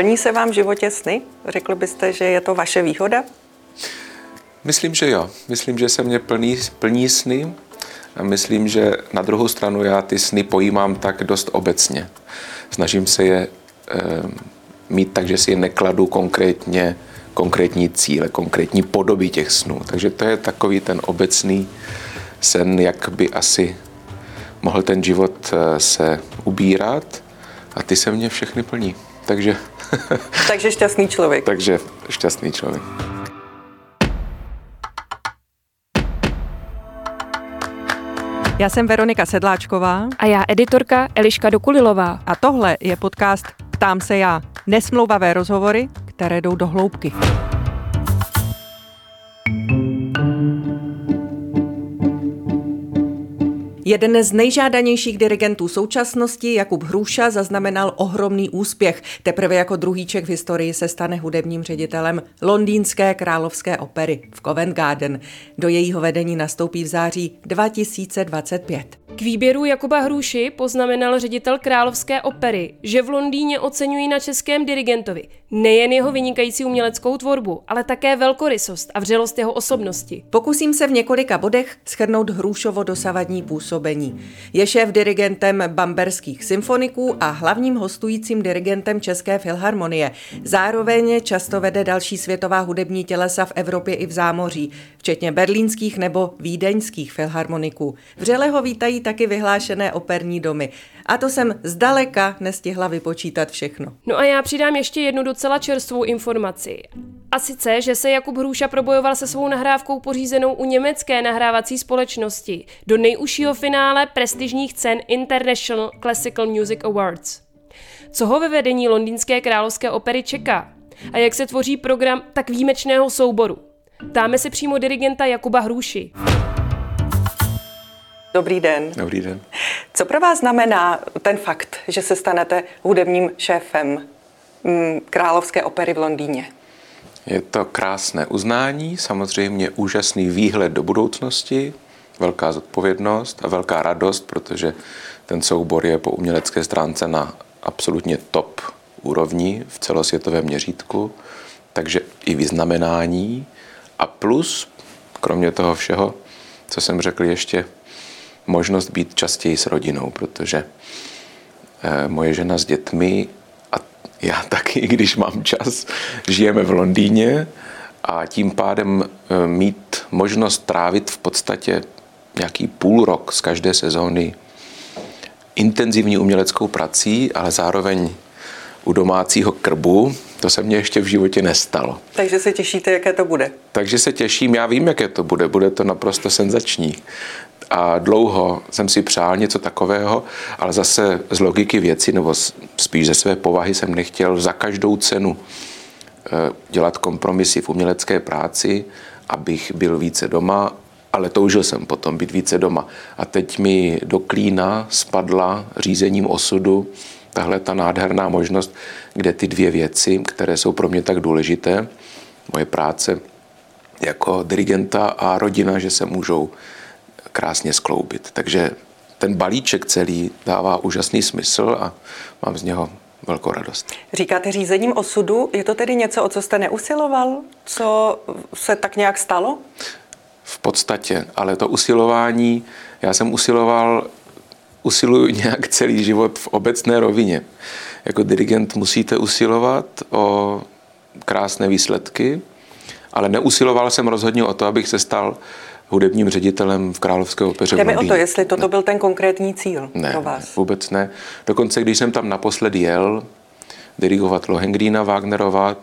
Plní se vám v životě sny? Řekl byste, že je to vaše výhoda? Myslím, že jo. Myslím, že se mě plní, plní sny a myslím, že na druhou stranu já ty sny pojímám tak dost obecně. Snažím se je e, mít tak, že si je nekladu konkrétně, konkrétní cíle, konkrétní podoby těch snů. Takže to je takový ten obecný sen, jak by asi mohl ten život eh, se ubírat a ty se mě všechny plní. Takže, takže šťastný člověk. takže šťastný člověk. Já jsem Veronika Sedláčková. A já editorka Eliška Dokulilová. A tohle je podcast Ptám se já. Nesmlouvavé rozhovory, které jdou do hloubky. Jeden z nejžádanějších dirigentů současnosti, Jakub Hruša, zaznamenal ohromný úspěch. Teprve jako druhý Čech v historii se stane hudebním ředitelem Londýnské královské opery v Covent Garden. Do jejího vedení nastoupí v září 2025. K výběru Jakuba Hruši poznamenal ředitel Královské opery, že v Londýně oceňují na českém dirigentovi nejen jeho vynikající uměleckou tvorbu, ale také velkorysost a vřelost jeho osobnosti. Pokusím se v několika bodech schrnout Hrušovo dosavadní působení. Je šéf dirigentem bamberských symfoniků a hlavním hostujícím dirigentem České filharmonie. Zároveň často vede další světová hudební tělesa v Evropě i v zámoří, včetně berlínských nebo vídeňských filharmoniků. Vřele ho vítají taky vyhlášené operní domy. A to jsem zdaleka nestihla vypočítat všechno. No a já přidám ještě jednu docela čerstvou informaci. A sice, že se Jakub Hruša probojoval se svou nahrávkou pořízenou u německé nahrávací společnosti do nejužšího finále prestižních cen International Classical Music Awards. Co ho ve vedení londýnské královské opery čeká? A jak se tvoří program tak výjimečného souboru? Ptáme se přímo dirigenta Jakuba Hruši. Dobrý den. Dobrý den. Co pro vás znamená ten fakt, že se stanete hudebním šéfem Královské opery v Londýně? Je to krásné uznání, samozřejmě úžasný výhled do budoucnosti, velká zodpovědnost a velká radost, protože ten soubor je po umělecké stránce na absolutně top úrovni v celosvětovém měřítku, takže i vyznamenání a plus, kromě toho všeho, co jsem řekl ještě, možnost být častěji s rodinou, protože eh, moje žena s dětmi já taky, když mám čas, žijeme v Londýně a tím pádem eh, mít možnost trávit v podstatě nějaký půl rok z každé sezóny intenzivní uměleckou prací, ale zároveň u domácího krbu, to se mně ještě v životě nestalo. Takže se těšíte, jaké to bude? Takže se těším, já vím, jaké to bude. Bude to naprosto senzační a dlouho jsem si přál něco takového, ale zase z logiky věci, nebo spíš ze své povahy jsem nechtěl za každou cenu eh, dělat kompromisy v umělecké práci, abych byl více doma, ale toužil jsem potom být více doma. A teď mi do klína spadla řízením osudu tahle ta nádherná možnost, kde ty dvě věci, které jsou pro mě tak důležité, moje práce jako dirigenta a rodina, že se můžou krásně skloubit. Takže ten balíček celý dává úžasný smysl a mám z něho velkou radost. Říkáte řízením osudu, je to tedy něco, o co jste neusiloval? Co se tak nějak stalo? V podstatě, ale to usilování, já jsem usiloval, usiluju nějak celý život v obecné rovině. Jako dirigent musíte usilovat o krásné výsledky, ale neusiloval jsem rozhodně o to, abych se stal hudebním ředitelem v Královské opeře Jde mi o to, jestli toto ne. byl ten konkrétní cíl ne, pro vás. vůbec ne. Dokonce, když jsem tam naposled jel dirigovat Lohengrína Wagnerova,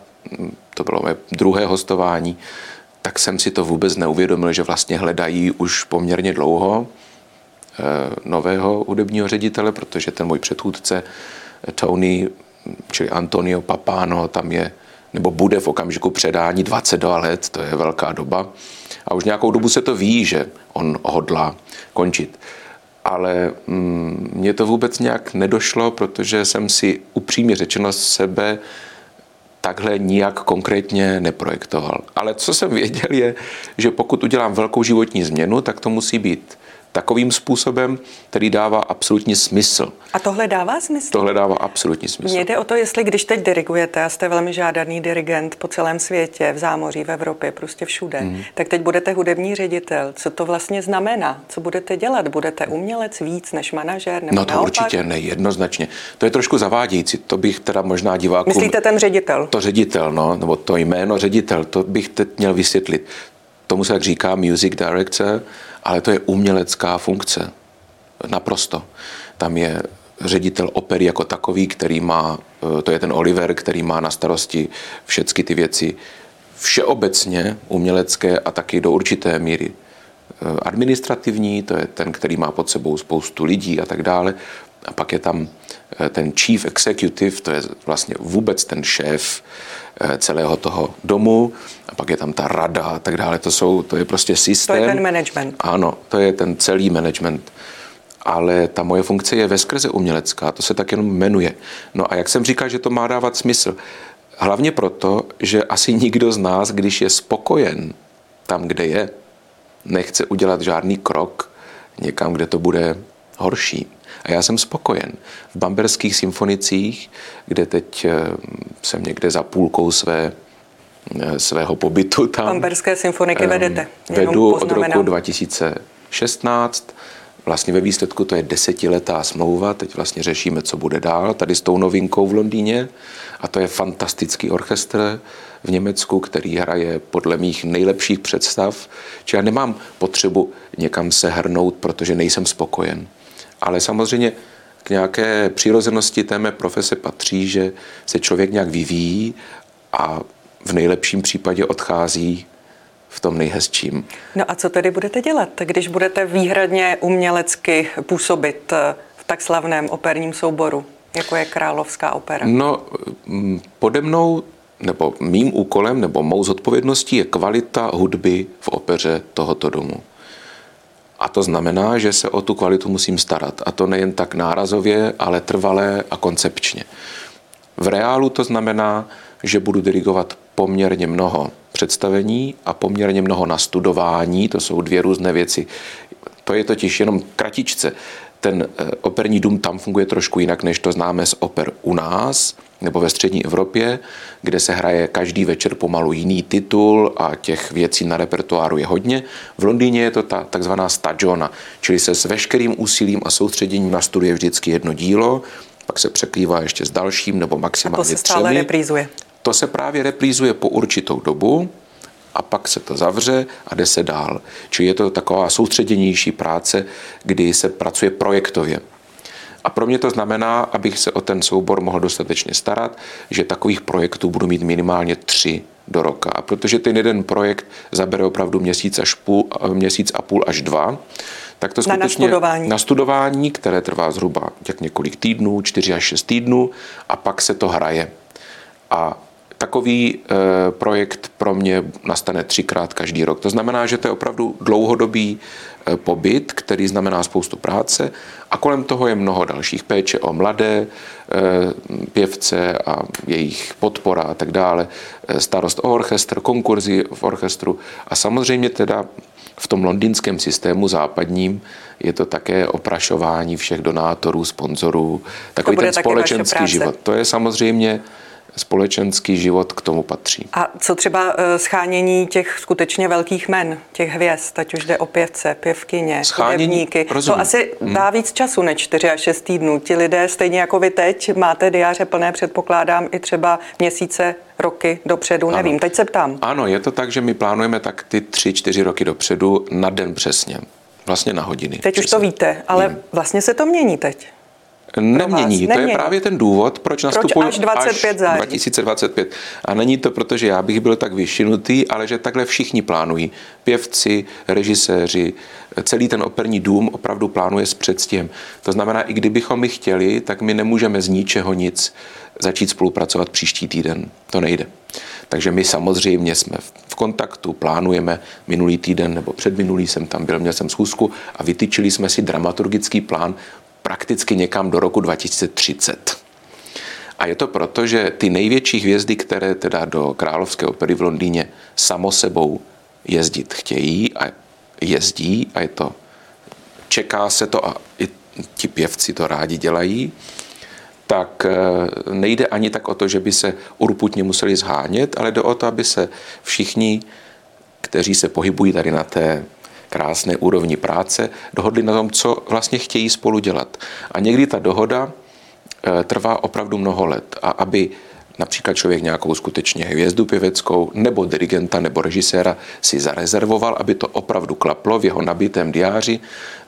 to bylo moje druhé hostování, tak jsem si to vůbec neuvědomil, že vlastně hledají už poměrně dlouho eh, nového hudebního ředitele, protože ten můj předchůdce Tony, čili Antonio Papano, tam je nebo bude v okamžiku předání 22 let, to je velká doba. A už nějakou dobu se to ví, že on hodlá končit. Ale mm, mně to vůbec nějak nedošlo, protože jsem si upřímně řečeno sebe takhle nijak konkrétně neprojektoval. Ale co jsem věděl je, že pokud udělám velkou životní změnu, tak to musí být takovým způsobem, který dává absolutní smysl. A tohle dává smysl? Tohle dává absolutní smysl. Mně jde o to, jestli když teď dirigujete a jste velmi žádaný dirigent po celém světě, v zámoří, v Evropě, prostě všude, mm. tak teď budete hudební ředitel. Co to vlastně znamená? Co budete dělat? Budete umělec víc než manažer? Nebo no to naopak? určitě nejednoznačně. To je trošku zavádějící. To bych teda možná divákům... Myslíte ten ředitel? To ředitel, no, nebo to jméno ředitel, to bych teď měl vysvětlit. Tomu se tak říká music director, ale to je umělecká funkce. Naprosto. Tam je ředitel opery jako takový, který má, eh, to je ten Oliver, který má na starosti všechny ty věci všeobecně umělecké a taky do určité míry eh, administrativní, to je ten, který má pod sebou spoustu lidí a tak dále. A pak je tam ten chief executive, to je vlastně vůbec ten šéf celého toho domu. A pak je tam ta rada a tak dále. To, jsou, to je prostě systém. To je ten management. Ano, to je ten celý management ale ta moje funkce je veskrze umělecká, to se tak jenom jmenuje. No a jak jsem říkal, že to má dávat smysl? Hlavně proto, že asi nikdo z nás, když je spokojen tam, kde je, nechce udělat žádný krok někam, kde to bude horší. A já jsem spokojen. V bamberských symfonicích, kde teď eh, jsem někde za půlkou své, eh, svého pobytu tam. Bamberské symfoniky vedete. Vedu od roku 2016 Vlastně ve výsledku to je desetiletá smlouva, teď vlastně řešíme, co bude dál, tady s tou novinkou v Londýně a to je fantastický orchestr v Německu, který hraje podle mých nejlepších představ, či já nemám potřebu někam se hrnout, protože nejsem spokojen. Ale samozřejmě k nějaké přirozenosti té mé profese patří, že se člověk nějak vyvíjí a v nejlepším případě odchází v tom nejhezčím. No a co tedy budete dělat, když budete výhradně umělecky působit eh, v tak slavném operním souboru, jako je Královská opera? No, mm, pode mnou nebo mým úkolem nebo mou zodpovědností je kvalita hudby v opeře tohoto domu. A to znamená, že se o tu kvalitu musím starat. A to nejen tak nárazově, ale trvalé a koncepčně. V reálu to znamená, že budu dirigovat poměrně mnoho představení a poměrně mnoho nastudování, to jsou dvě různé věci. To je totiž jenom kratičce. Ten eh, operní dům tam funguje trošku jinak, než to známe z oper u nás nebo ve střední Evropě, kde se hraje každý večer pomalu jiný titul a těch věcí na repertoáru je hodně. V Londýně je to ta takzvaná stagiona, čili se s veškerým úsilím a soustředěním nastuduje vždycky jedno dílo, pak se překrývá ještě s dalším nebo maximálně třemi. A to se stále reprízuje. To se právě reprízuje po určitou dobu a pak se to zavře a jde se dál. Čili je to taková soustředěnější práce, kdy se pracuje projektově. A pro mě to znamená, abych se o ten soubor mohl dostatečně starat, že takových projektů budu mít minimálně tři do roka. A protože ten jeden projekt zabere opravdu měsíc, až půl, měsíc a půl až dva, tak to skutečně na nastudování. na studování, které trvá zhruba těch několik týdnů, čtyři až šest týdnů, a pak se to hraje. A Takový eh, projekt pro mě nastane třikrát každý rok. To znamená, že to je opravdu dlouhodobý eh, pobyt, který znamená spoustu práce a kolem toho je mnoho dalších péče o mladé eh, pěvce a jejich podpora a tak dále, starost o orchestr, konkurzy v orchestru a samozřejmě teda v tom londýnském systému západním je to také oprašování všech donátorů, sponzorů, takový ten společenský život. To je samozřejmě společenský život k tomu patří. A co třeba eh, schánění těch skutečně velkých men, těch hvězd, ať už jde o pěvce, pěvkyně, hudebníky, to asi hmm. dá víc času než 4 až 6 týdnů. Ti lidé, stejně jako vy teď, máte diáře plné, předpokládám, i třeba měsíce, roky dopředu, ano. nevím, teď se ptám. Ano, je to tak, že my plánujeme tak ty 3-4 roky dopředu na den přesně. Vlastně na hodiny. Teď přesně. už to víte, ale hmm. vlastně se to mění teď. Nemění. To je právě ten důvod, proč, proč nastupuji až 25 až září. 2025. A není to proto, že já bych byl tak vyšinutý, ale že takhle všichni plánují. Pěvci, režiséři, celý ten operní dům opravdu plánuje s předstihem. To znamená, i kdybychom my chtěli, tak my nemůžeme z ničeho nic začít spolupracovat příští týden. To nejde. Takže my samozřejmě jsme v kontaktu, plánujeme minulý týden nebo předminulý jsem tam byl, měl jsem schůzku a vytyčili jsme si dramaturgický plán prakticky někam do roku 2030. A je to proto, že ty největší hvězdy, které teda do Královské opery v Londýně samo sebou jezdit chtějí a jezdí, a je to čeká se to a i ti pěvci to rádi dělají, tak eh, nejde ani tak o to, že by se urputně museli zhánět, ale jde o to, aby se všichni, kteří se pohybují tady na té krásné úrovni práce, dohodli na tom, co vlastně chtějí spolu dělat. A někdy ta dohoda eh, trvá opravdu mnoho let. A aby například člověk nějakou skutečně hvězdu pěveckou nebo dirigenta nebo režiséra si zarezervoval, aby to opravdu klaplo v jeho nabitém diáři,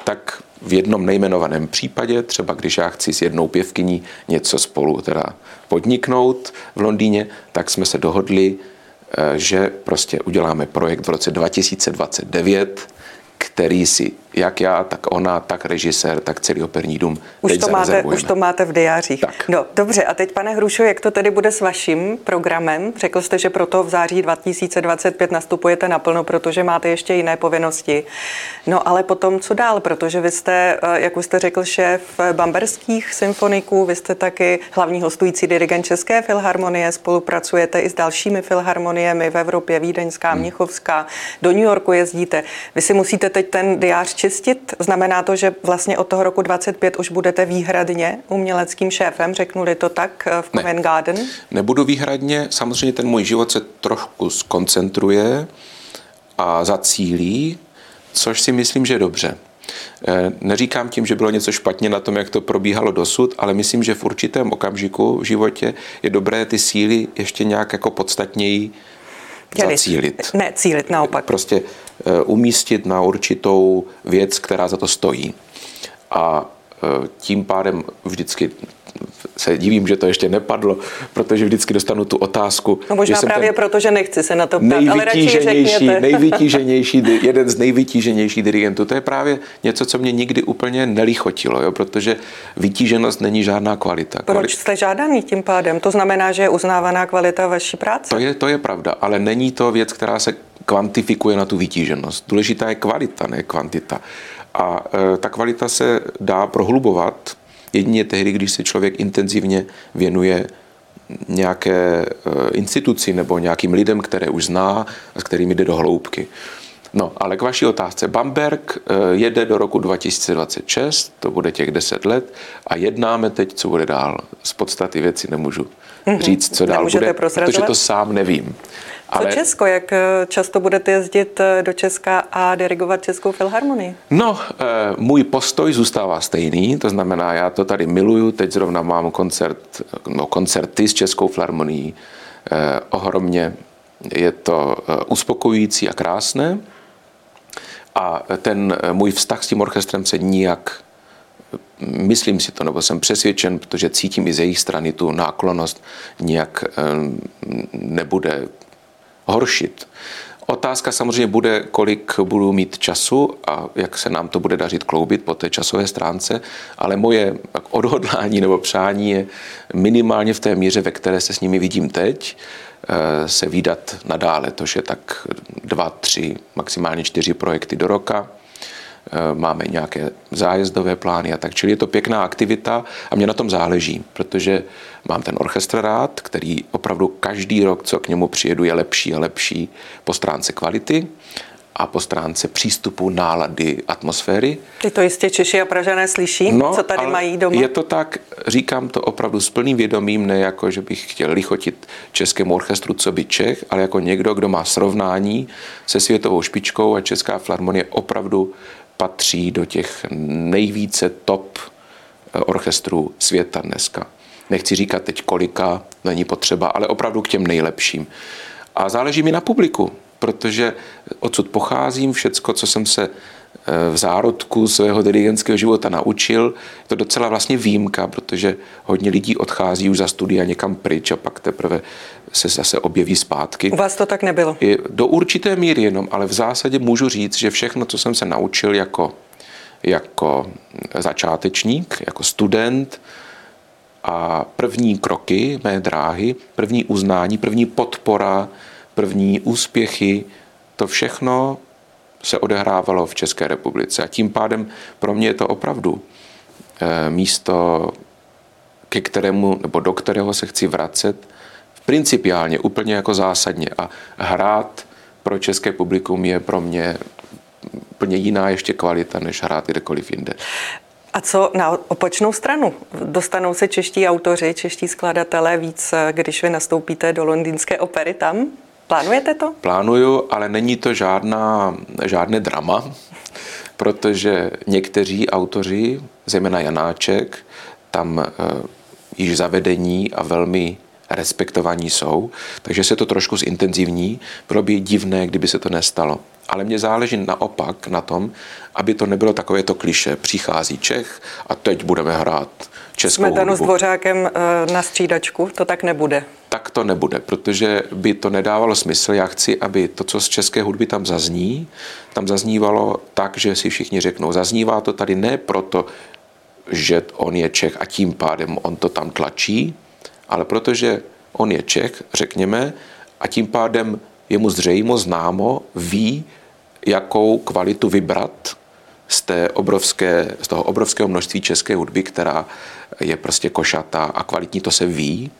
tak v jednom nejmenovaném případě, třeba když já chci s jednou pěvkyní něco spolu teda podniknout v Londýně, tak jsme se dohodli, eh, že prostě uděláme projekt v roce 2029, který si jak já, tak ona, tak režisér, tak celý operní dům už to, máte, už to máte v diářích. Tak. No, dobře, a teď, pane Hrušo, jak to tedy bude s vaším programem? Řekl jste, že proto v září 2025 nastupujete naplno, protože máte ještě jiné povinnosti. No, ale potom co dál? Protože vy jste, eh, jak už jste řekl, šéf bamberských symfoniků, vy jste taky hlavní hostující dirigent České filharmonie, spolupracujete i s dalšími filharmoniemi v Evropě, Vídeňská, hmm. Mnichovská, do New Yorku jezdíte. Vy si musíte teď ten diář čistit? Znamená to, že vlastně od toho roku 25 už budete výhradně uměleckým šéfem, řeknuli to tak eh, v Covent ne, Garden? Nebudu výhradně, samozřejmě ten můj život se trošku skoncentruje a zacílí, což si myslím, že je dobře. Eh, neříkám tím, že bylo něco špatně na tom, jak to probíhalo dosud, ale myslím, že v určitém okamžiku v životě je dobré ty síly ještě nějak jako podstatněji zacílit. Ne, cílit, naopak. Prostě umístit na určitou věc, která za to stojí. A eh, tím pádem vždycky se divím, že to ještě nepadlo, protože vždycky dostanu tu otázku. No možná že právě proto, že nechci se na to ptát, ale radši nejvytíženější, jeden z nejvytíženějších dirigentů. To je právě něco, co mě nikdy úplně nelichotilo, jo, protože vytíženost není žádná kvalita. Proč Kvalit... jste žádaný tím pádem? To znamená, že je uznávaná kvalita vaší práce? To je, to je pravda, ale není to věc, která se kvantifikuje na tu vytíženost. Důležitá je kvalita, ne kvantita. A e, ta kvalita se dá prohlubovat Jedině tehdy, když se člověk intenzivně věnuje nějaké eh, instituci nebo nějakým lidem, které už zná a s kterými jde do hloubky. No, ale k vaší otázce. Bamberg eh, jede do roku 2026, to bude těch 10 let a jednáme teď, co bude dál. Z podstaty věci nemůžu mhm. říct, co dál Nemůžete bude, protože to sám nevím. Co Ale... Česko? Jak eh, často budete jezdit eh, do Česka a dirigovat Českou filharmonii? No, eh, můj postoj zůstává stejný, to znamená, já to tady miluju, teď zrovna mám koncert, no, koncerty s Českou filharmonií. Ohromně je to uspokojující a krásné. A ten můj vztah s tím orchestrem se nijak myslím si to, nebo jsem přesvědčen, protože cítím i z jejich strany tu náklonost, nijak nebude horšit. Otázka samozřejmě bude, kolik budu mít času a jak se nám to bude dařit kloubit po té časové stránce, ale moje odhodlání nebo přání je minimálně v té míře, ve které se s nimi vidím teď, eh, se výdat nadále, to je tak dva, tři, maximálně čtyři projekty do roka Eh, máme nějaké zájezdové plány a tak. Čili je to pěkná aktivita a mě na tom záleží, protože mám ten orchestr rád, který opravdu každý rok, co k němu přijedu, je lepší a lepší po stránce kvality a po stránce přístupu, nálady, atmosféry. Ty to jistě Češi a Pražané slyší, no, co tady mají doma? Je to tak, říkám to opravdu s plným vědomím, ne jako, že bych chtěl lichotit českému orchestru, co by Čech, ale jako někdo, kdo má srovnání se světovou špičkou a Česká filharmonie opravdu patří do těch nejvíce top eh, orchestrů světa dneska. Nechci říkat teď kolika, není potřeba, ale opravdu k těm nejlepším. A záleží mi na publiku, protože odsud pocházím, všecko, co jsem se v zárodku svého dirigentského života naučil. Je to docela vlastně výjimka, protože hodně lidí odchází už za studia někam pryč a pak teprve se zase objeví zpátky. U vás to tak nebylo? Do určité míry jenom, ale v zásadě můžu říct, že všechno, co jsem se naučil jako, jako začátečník, jako student, a první kroky mé dráhy, první uznání, první podpora, první úspěchy, to všechno se odehrávalo v České republice. A tím pádem pro mě je to opravdu eh, místo, ke kterému, nebo do kterého se chci vracet principiálně, úplně jako zásadně. A hrát pro české publikum je pro mě úplně jiná ještě kvalita, než hrát kdekoliv jinde. A co na opačnou stranu? Dostanou se čeští autoři, čeští skladatelé víc, když vy nastoupíte do londýnské opery tam? Plánujete to? Plánuju, ale není to žádná, žádné drama, protože někteří autoři, zejména Janáček, tam e, již zavedení a velmi respektovaní jsou, takže se to trošku zintenzivní. Bylo by divné, kdyby se to nestalo. Ale mně záleží naopak na tom, aby to nebylo takové to kliše. Přichází Čech a teď budeme hrát českou Smetanu hudbu. s dvořákem eh, na střídačku, to tak nebude. Tak to nebude, protože by to nedávalo smysl. Já chci, aby to, co z české hudby tam zazní, tam zaznívalo tak, že si všichni řeknou, zaznívá to tady ne proto, že on je Čech a tím pádem on to tam tlačí, ale protože on je Čech, řekněme, a tím pádem je mu zřejmo, známo, ví, jakou kvalitu vybrat z, té obrovské, z toho obrovského množství české hudby, která je prostě košatá a kvalitní, to se ví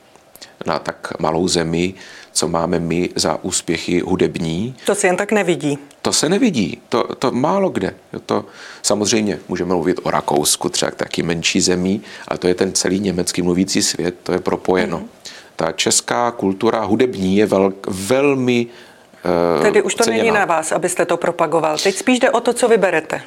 na tak malou zemi, co máme my za úspěchy hudební. To se jen tak nevidí. To se nevidí, to, to málo kde. To, samozřejmě můžeme mluvit o Rakousku, třeba taky menší zemí, ale to je ten celý německý mluvící svět, to je propojeno. Mm. Ta česká kultura hudební je vel, velmi Tedy už to ceněná. není na vás, abyste to propagoval. Teď spíš jde o to, co vyberete.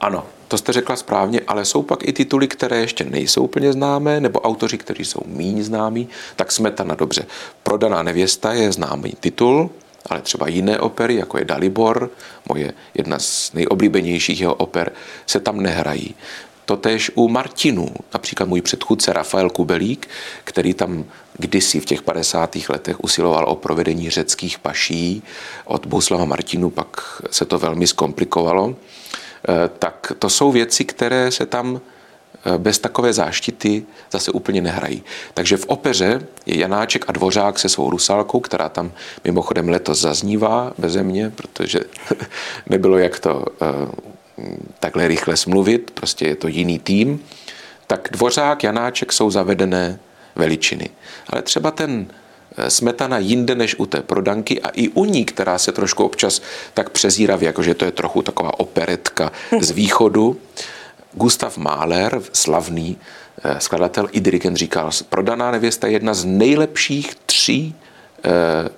Ano, to jste řekla správně, ale jsou pak i tituly, které ještě nejsou úplně známé, nebo autoři, kteří jsou méně známí, tak Smetana dobře. Prodaná nevěsta je známý titul, ale třeba jiné opery, jako je Dalibor, moje jedna z nejoblíbenějších jeho oper, se tam nehrají. Totež u Martinů, například můj předchůdce Rafael Kubelík, který tam kdysi v těch 50. letech usiloval o provedení řeckých paší od Bohuslava Martinu, pak se to velmi zkomplikovalo. Eh, tak to jsou věci, které se tam eh, bez takové záštity zase úplně nehrají. Takže v opeře je Janáček a Dvořák se svou Rusalkou, která tam mimochodem letos zaznívá beze mě, protože nebylo jak to eh, takhle rychle smluvit, prostě je to jiný tým. Tak Dvořák, Janáček jsou zavedené veličiny. Ale třeba ten smetana jinde než u té prodanky a i u ní, která se trošku občas tak přezíravě, jakože to je trochu taková operetka z východu. Gustav Mahler, slavný eh, skladatel i dirigent, říkal, prodaná nevěsta je jedna z nejlepších tří eh,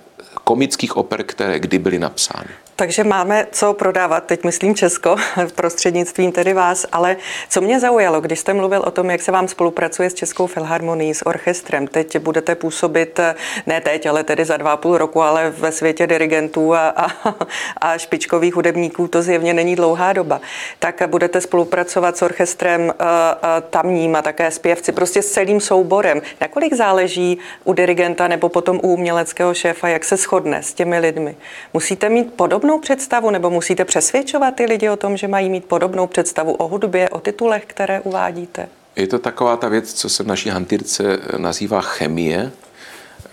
komických oper, které kdy byly napsány. Takže máme co prodávat, teď myslím Česko, prostřednictvím tedy vás, ale co mě zaujalo, když jste mluvil o tom, jak se vám spolupracuje s Českou filharmonií, s orchestrem, teď budete působit, ne teď, ale tedy za dva půl roku, ale ve světě dirigentů a, a, a špičkových hudebníků, to zjevně není dlouhá doba, tak budete spolupracovat s orchestrem uh, uh, tamním a také zpěvci, prostě s celým souborem. Nakolik záleží u dirigenta nebo potom u uměleckého šéfa, jak se shodne s těmi lidmi? Musíte mít podobnou podobnou představu nebo musíte přesvědčovat ty lidi o tom, že mají mít podobnou představu o hudbě, o titulech, které uvádíte? Je to taková ta věc, co se v naší hantýrce nazývá chemie.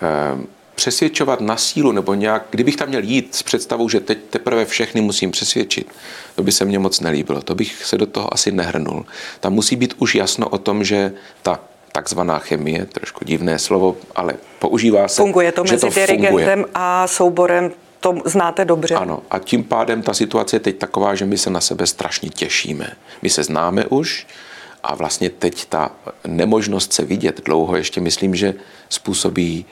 Ehm, přesvědčovat na sílu nebo nějak, kdybych tam měl jít s představou, že teď teprve všechny musím přesvědčit, to by se mně moc nelíbilo, to bych se do toho asi nehrnul. Tam musí být už jasno o tom, že ta takzvaná chemie, trošku divné slovo, ale používá se. Funguje to mezi to dirigentem funguje. a souborem to znáte dobře. Ano, a tím pádem ta situace je teď taková, že my se na sebe strašně těšíme. My se známe už a vlastně teď ta nemožnost se vidět dlouho ještě myslím, že způsobí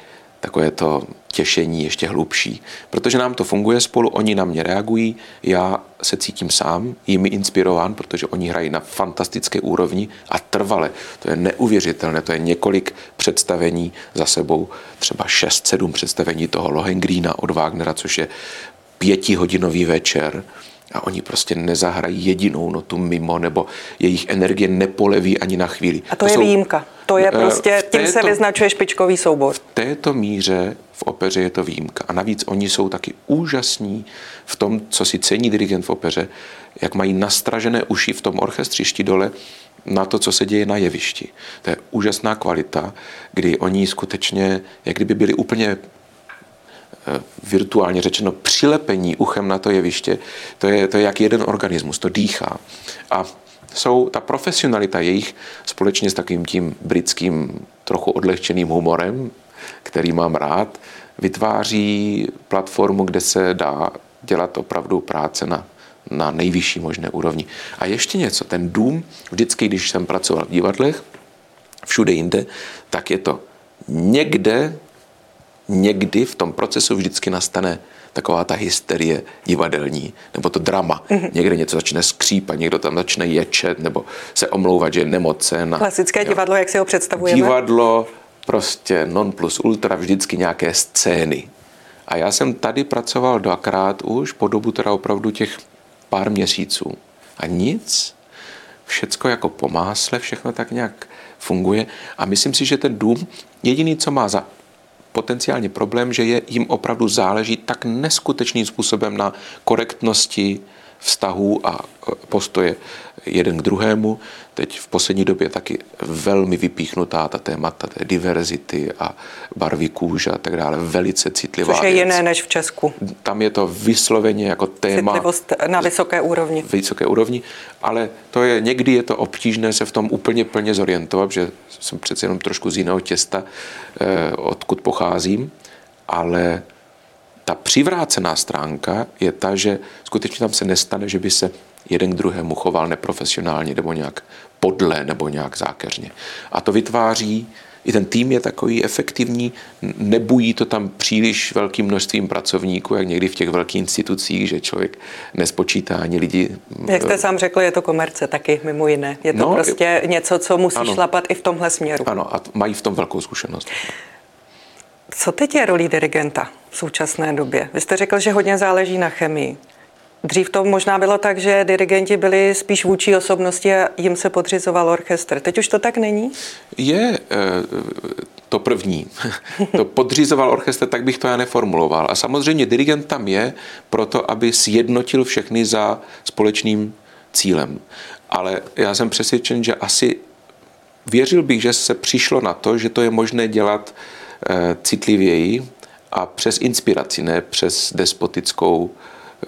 takové to těšení ještě hlubší. Protože nám to funguje spolu, oni na mě reagují, já se cítím sám, jimi inspirován, protože oni hrají na fantastické úrovni a trvale. To je neuvěřitelné, to je několik představení za sebou, třeba 6-7 představení toho Lohengrína od Wagnera, což je pětihodinový večer, a oni prostě nezahrají jedinou notu mimo, nebo jejich energie nepoleví ani na chvíli. A to, to je jsou, výjimka. To je eh, prostě, tím této, se vyznačuje špičkový soubor. V této míře v opeře je to výjimka. A navíc oni jsou taky úžasní v tom, co si cení dirigent v opeře, jak mají nastražené uši v tom orchestřišti dole na to, co se děje na jevišti. To je úžasná kvalita, kdy oni skutečně, jak kdyby byli úplně virtuálně řečeno přilepení uchem na to jeviště, to je, to je jak jeden organismus, to dýchá. A jsou ta profesionalita jejich společně s takovým tím britským trochu odlehčeným humorem, který mám rád, vytváří platformu, kde se dá dělat opravdu práce na na nejvyšší možné úrovni. A ještě něco, ten dům, vždycky, když jsem pracoval v divadlech, všude jinde, tak je to někde, někdy v tom procesu vždycky nastane taková ta hysterie divadelní, nebo to drama. Mm-hmm. Někde něco začne skřípat, někdo tam začne ječet, nebo se omlouvat, že je nemocen. Klasické jo. divadlo, jak si ho představujeme? Divadlo, prostě non plus ultra, vždycky nějaké scény. A já jsem tady pracoval dvakrát už po dobu teda opravdu těch pár měsíců. A nic, všecko jako po másle, všechno tak nějak funguje. A myslím si, že ten dům, jediný, co má za potenciálně problém, že je jim opravdu záleží tak neskutečným způsobem na korektnosti vztahů a e, postoje jeden k druhému. Teď v poslední době taky velmi vypíchnutá ta témata té diverzity a barvy kůže a tak dále. Velice citlivá Což je věc. jiné než v Česku. Tam je to vysloveně jako téma. Citlivost na vysoké úrovni. Vysoké úrovni, ale to je, někdy je to obtížné se v tom úplně plně zorientovat, že jsem přece jenom trošku z jiného těsta, eh, odkud pocházím, ale ta přivrácená stránka je ta, že skutečně tam se nestane, že by se jeden k druhému choval neprofesionálně nebo nějak podle nebo nějak zákeřně. A to vytváří, i ten tým je takový efektivní, nebují to tam příliš velkým množstvím pracovníků, jak někdy v těch velkých institucích, že člověk nespočítá ani lidi. Jak jste sám řekl, je to komerce taky, mimo jiné. Je to no, prostě něco, co musí ano, šlapat i v tomhle směru. Ano, a mají v tom velkou zkušenost. Co teď je rolí dirigenta současné době? Vy jste řekl, že hodně záleží na chemii. Dřív to možná bylo tak, že dirigenti byli spíš vůči osobnosti a jim se podřizoval orchestr. Teď už to tak není? Je eh, to první. to podřizoval orchestr, tak bych to já neformuloval. A samozřejmě dirigent tam je proto, aby sjednotil všechny za společným cílem. Ale já jsem přesvědčen, že asi věřil bych, že se přišlo na to, že to je možné dělat eh, citlivěji a přes inspiraci, ne přes despotickou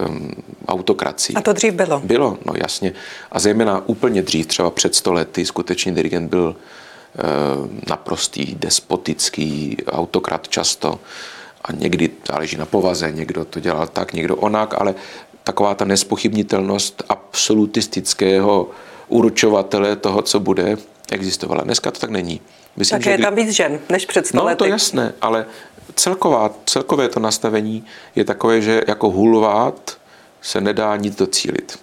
um, autokracii. A to dřív bylo? Bylo, no jasně. A zejména úplně dřív, třeba před stolety, skutečně dirigent byl uh, naprostý, despotický, autokrat často. A někdy záleží na povaze, někdo to dělal tak, někdo onak, ale taková ta nespochybnitelnost absolutistického určovatele toho, co bude, existovala. Dneska to tak není. Myslím, Takže je tam víc žen než před No to jasné, ale celková, celkové to nastavení je takové, že jako hulvát se nedá nic docílit.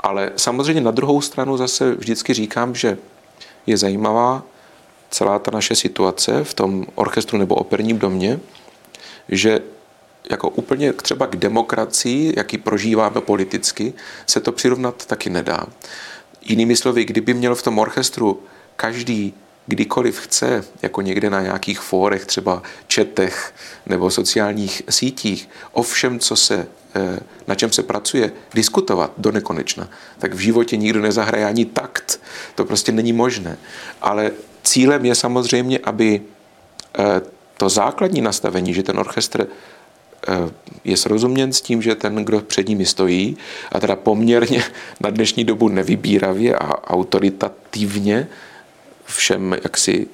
Ale samozřejmě na druhou stranu zase vždycky říkám, že je zajímavá celá ta naše situace v tom orchestru nebo operním domě, že jako úplně třeba k demokracii, jaký prožíváme politicky, se to přirovnat taky nedá. Jinými slovy, kdyby měl v tom orchestru každý kdykoliv chce, jako někde na nějakých fórech, třeba četech nebo sociálních sítích, o všem, co se, eh, na čem se pracuje, diskutovat do nekonečna, tak v životě nikdo nezahraje ani takt. To prostě není možné. Ale cílem je samozřejmě, aby eh, to základní nastavení, že ten orchestr eh, je srozuměn s tím, že ten, kdo před nimi stojí, a teda poměrně na dnešní dobu nevybíravě a autoritativně, všem jaksi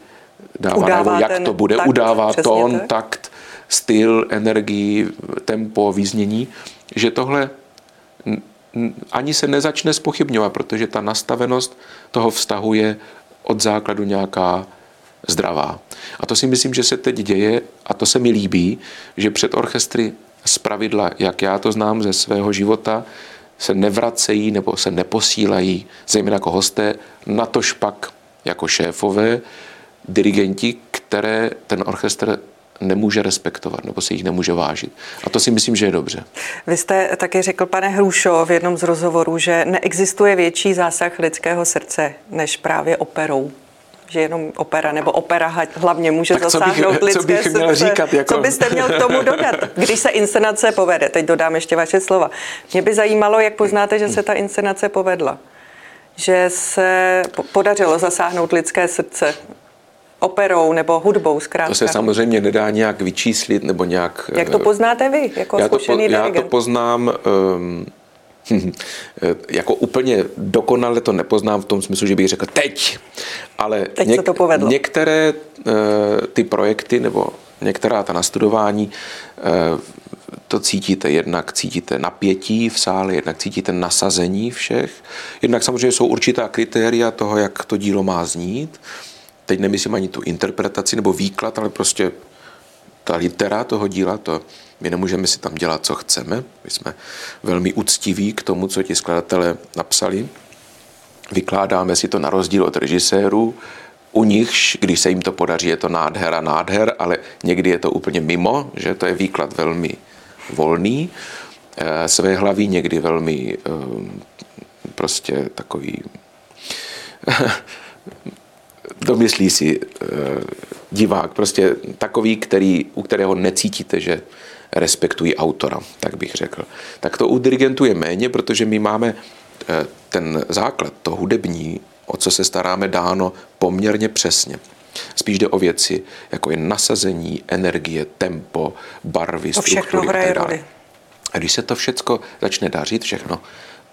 dává udává najevo, jak to bude, takt, udává tón, tak. takt, styl, energii, tempo, význění, že tohle ani se nezačne spochybňovat, protože ta nastavenost toho vztahu je od základu nějaká zdravá. A to si myslím, že se teď děje a to se mi líbí, že před orchestry z pravidla, jak já to znám ze svého života, se nevracejí nebo se neposílají, zejména jako hosté, na to špak jako šéfové dirigenti, které ten orchestr nemůže respektovat nebo se jich nemůže vážit. A to si myslím, že je dobře. Vy jste taky řekl, pane Hrušo, v jednom z rozhovorů, že neexistuje větší zásah lidského srdce než právě operou že jenom opera nebo opera hlavně může tak zasáhnout bych, lidské co bych srdce. Měl říkat, jako... Co byste měl k tomu dodat, když se inscenace povede? Teď dodám ještě vaše slova. Mě by zajímalo, jak poznáte, že se ta inscenace povedla že se podařilo zasáhnout lidské srdce operou nebo hudbou zkrátka. To se samozřejmě nedá nějak vyčíslit nebo nějak... Jak to eh, poznáte vy, jako já zkušený to, Já to poznám... Um, jako úplně dokonale to nepoznám v tom smyslu, že bych řekl teď, ale teď něk- to povedlo. některé uh, ty projekty nebo některá ta nastudování uh, to cítíte. Jednak cítíte napětí v sále, jednak cítíte nasazení všech. Jednak samozřejmě jsou určitá kritéria toho, jak to dílo má znít. Teď nemyslím ani tu interpretaci nebo výklad, ale prostě ta litera toho díla, to my nemůžeme si tam dělat, co chceme. My jsme velmi úctiví k tomu, co ti skladatelé napsali. Vykládáme si to na rozdíl od režisérů, u nich, když se jim to podaří, je to nádhera, nádher, ale někdy je to úplně mimo, že to je výklad velmi volný, eh, své hlavy někdy velmi eh, prostě takový domyslí si eh, divák, prostě takový, který, u kterého necítíte, že respektují autora, tak bych řekl. Tak to u dirigentů je méně, protože my máme ten základ, to hudební, o co se staráme, dáno poměrně přesně. Spíš jde o věci, jako je nasazení, energie, tempo, barvy, to všechno hraje roli. A když se to všechno začne dařit, všechno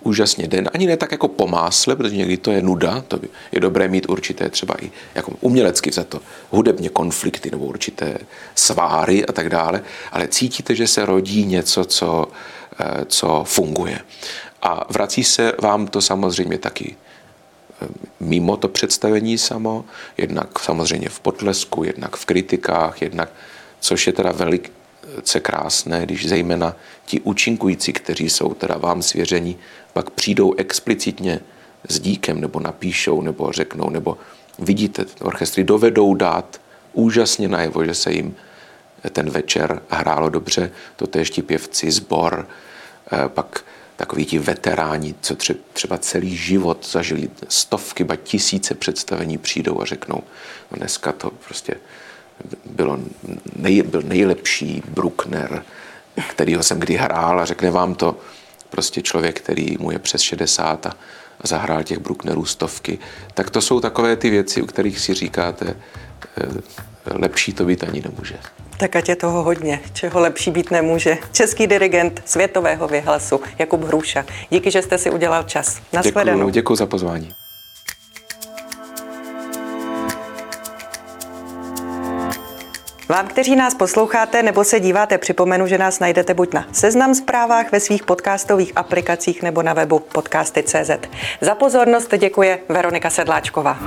úžasně den, ani ne tak jako po másle, protože někdy to je nuda, to je dobré mít určité třeba i jako umělecky za to hudebně konflikty nebo určité sváry a tak dále, ale cítíte, že se rodí něco, co, eh, co funguje. A vrací se vám to samozřejmě taky mimo to představení samo, jednak samozřejmě v potlesku, jednak v kritikách, jednak, což je teda velice krásné, když zejména ti účinkující, kteří jsou teda vám svěření, pak přijdou explicitně s díkem, nebo napíšou, nebo řeknou, nebo vidíte, orchestry dovedou dát úžasně najevo, že se jim ten večer hrálo dobře, to ještě pěvci, sbor, eh, pak takoví ti veteráni, co třeba celý život zažili stovky, ba tisíce představení, přijdou a řeknou, no dneska to prostě bylo nej, byl nejlepší Bruckner, kterýho jsem kdy hrál a řekne vám to prostě člověk, který mu je přes 60 a, zahrál těch Brucknerů stovky. Tak to jsou takové ty věci, u kterých si říkáte, eh, lepší to být ani nemůže. Tak ať je toho hodně, čeho lepší být nemůže. Český dirigent světového vyhlasu Jakub Hruša. Díky, že jste si udělal čas. Děkuji, děkuji za pozvání. Vám, kteří nás posloucháte nebo se díváte, připomenu, že nás najdete buď na seznam zprávách ve svých podcastových aplikacích nebo na webu podcasty.cz. Za pozornost děkuje Veronika Sedláčková.